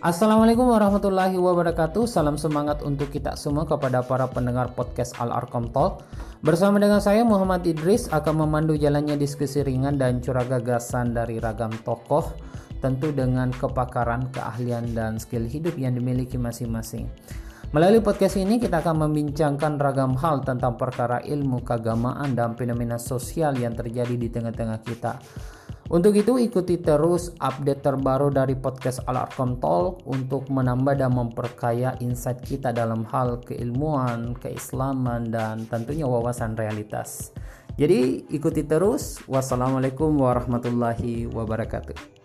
Assalamualaikum warahmatullahi wabarakatuh. Salam semangat untuk kita semua kepada para pendengar podcast Al Arkom Talk. Bersama dengan saya Muhammad Idris akan memandu jalannya diskusi ringan dan curah gagasan dari ragam tokoh, tentu dengan kepakaran, keahlian dan skill hidup yang dimiliki masing-masing. Melalui podcast ini kita akan membincangkan ragam hal tentang perkara ilmu keagamaan dan fenomena sosial yang terjadi di tengah-tengah kita. Untuk itu ikuti terus update terbaru dari podcast Al Arkom Talk untuk menambah dan memperkaya insight kita dalam hal keilmuan, keislaman dan tentunya wawasan realitas. Jadi ikuti terus. Wassalamualaikum warahmatullahi wabarakatuh.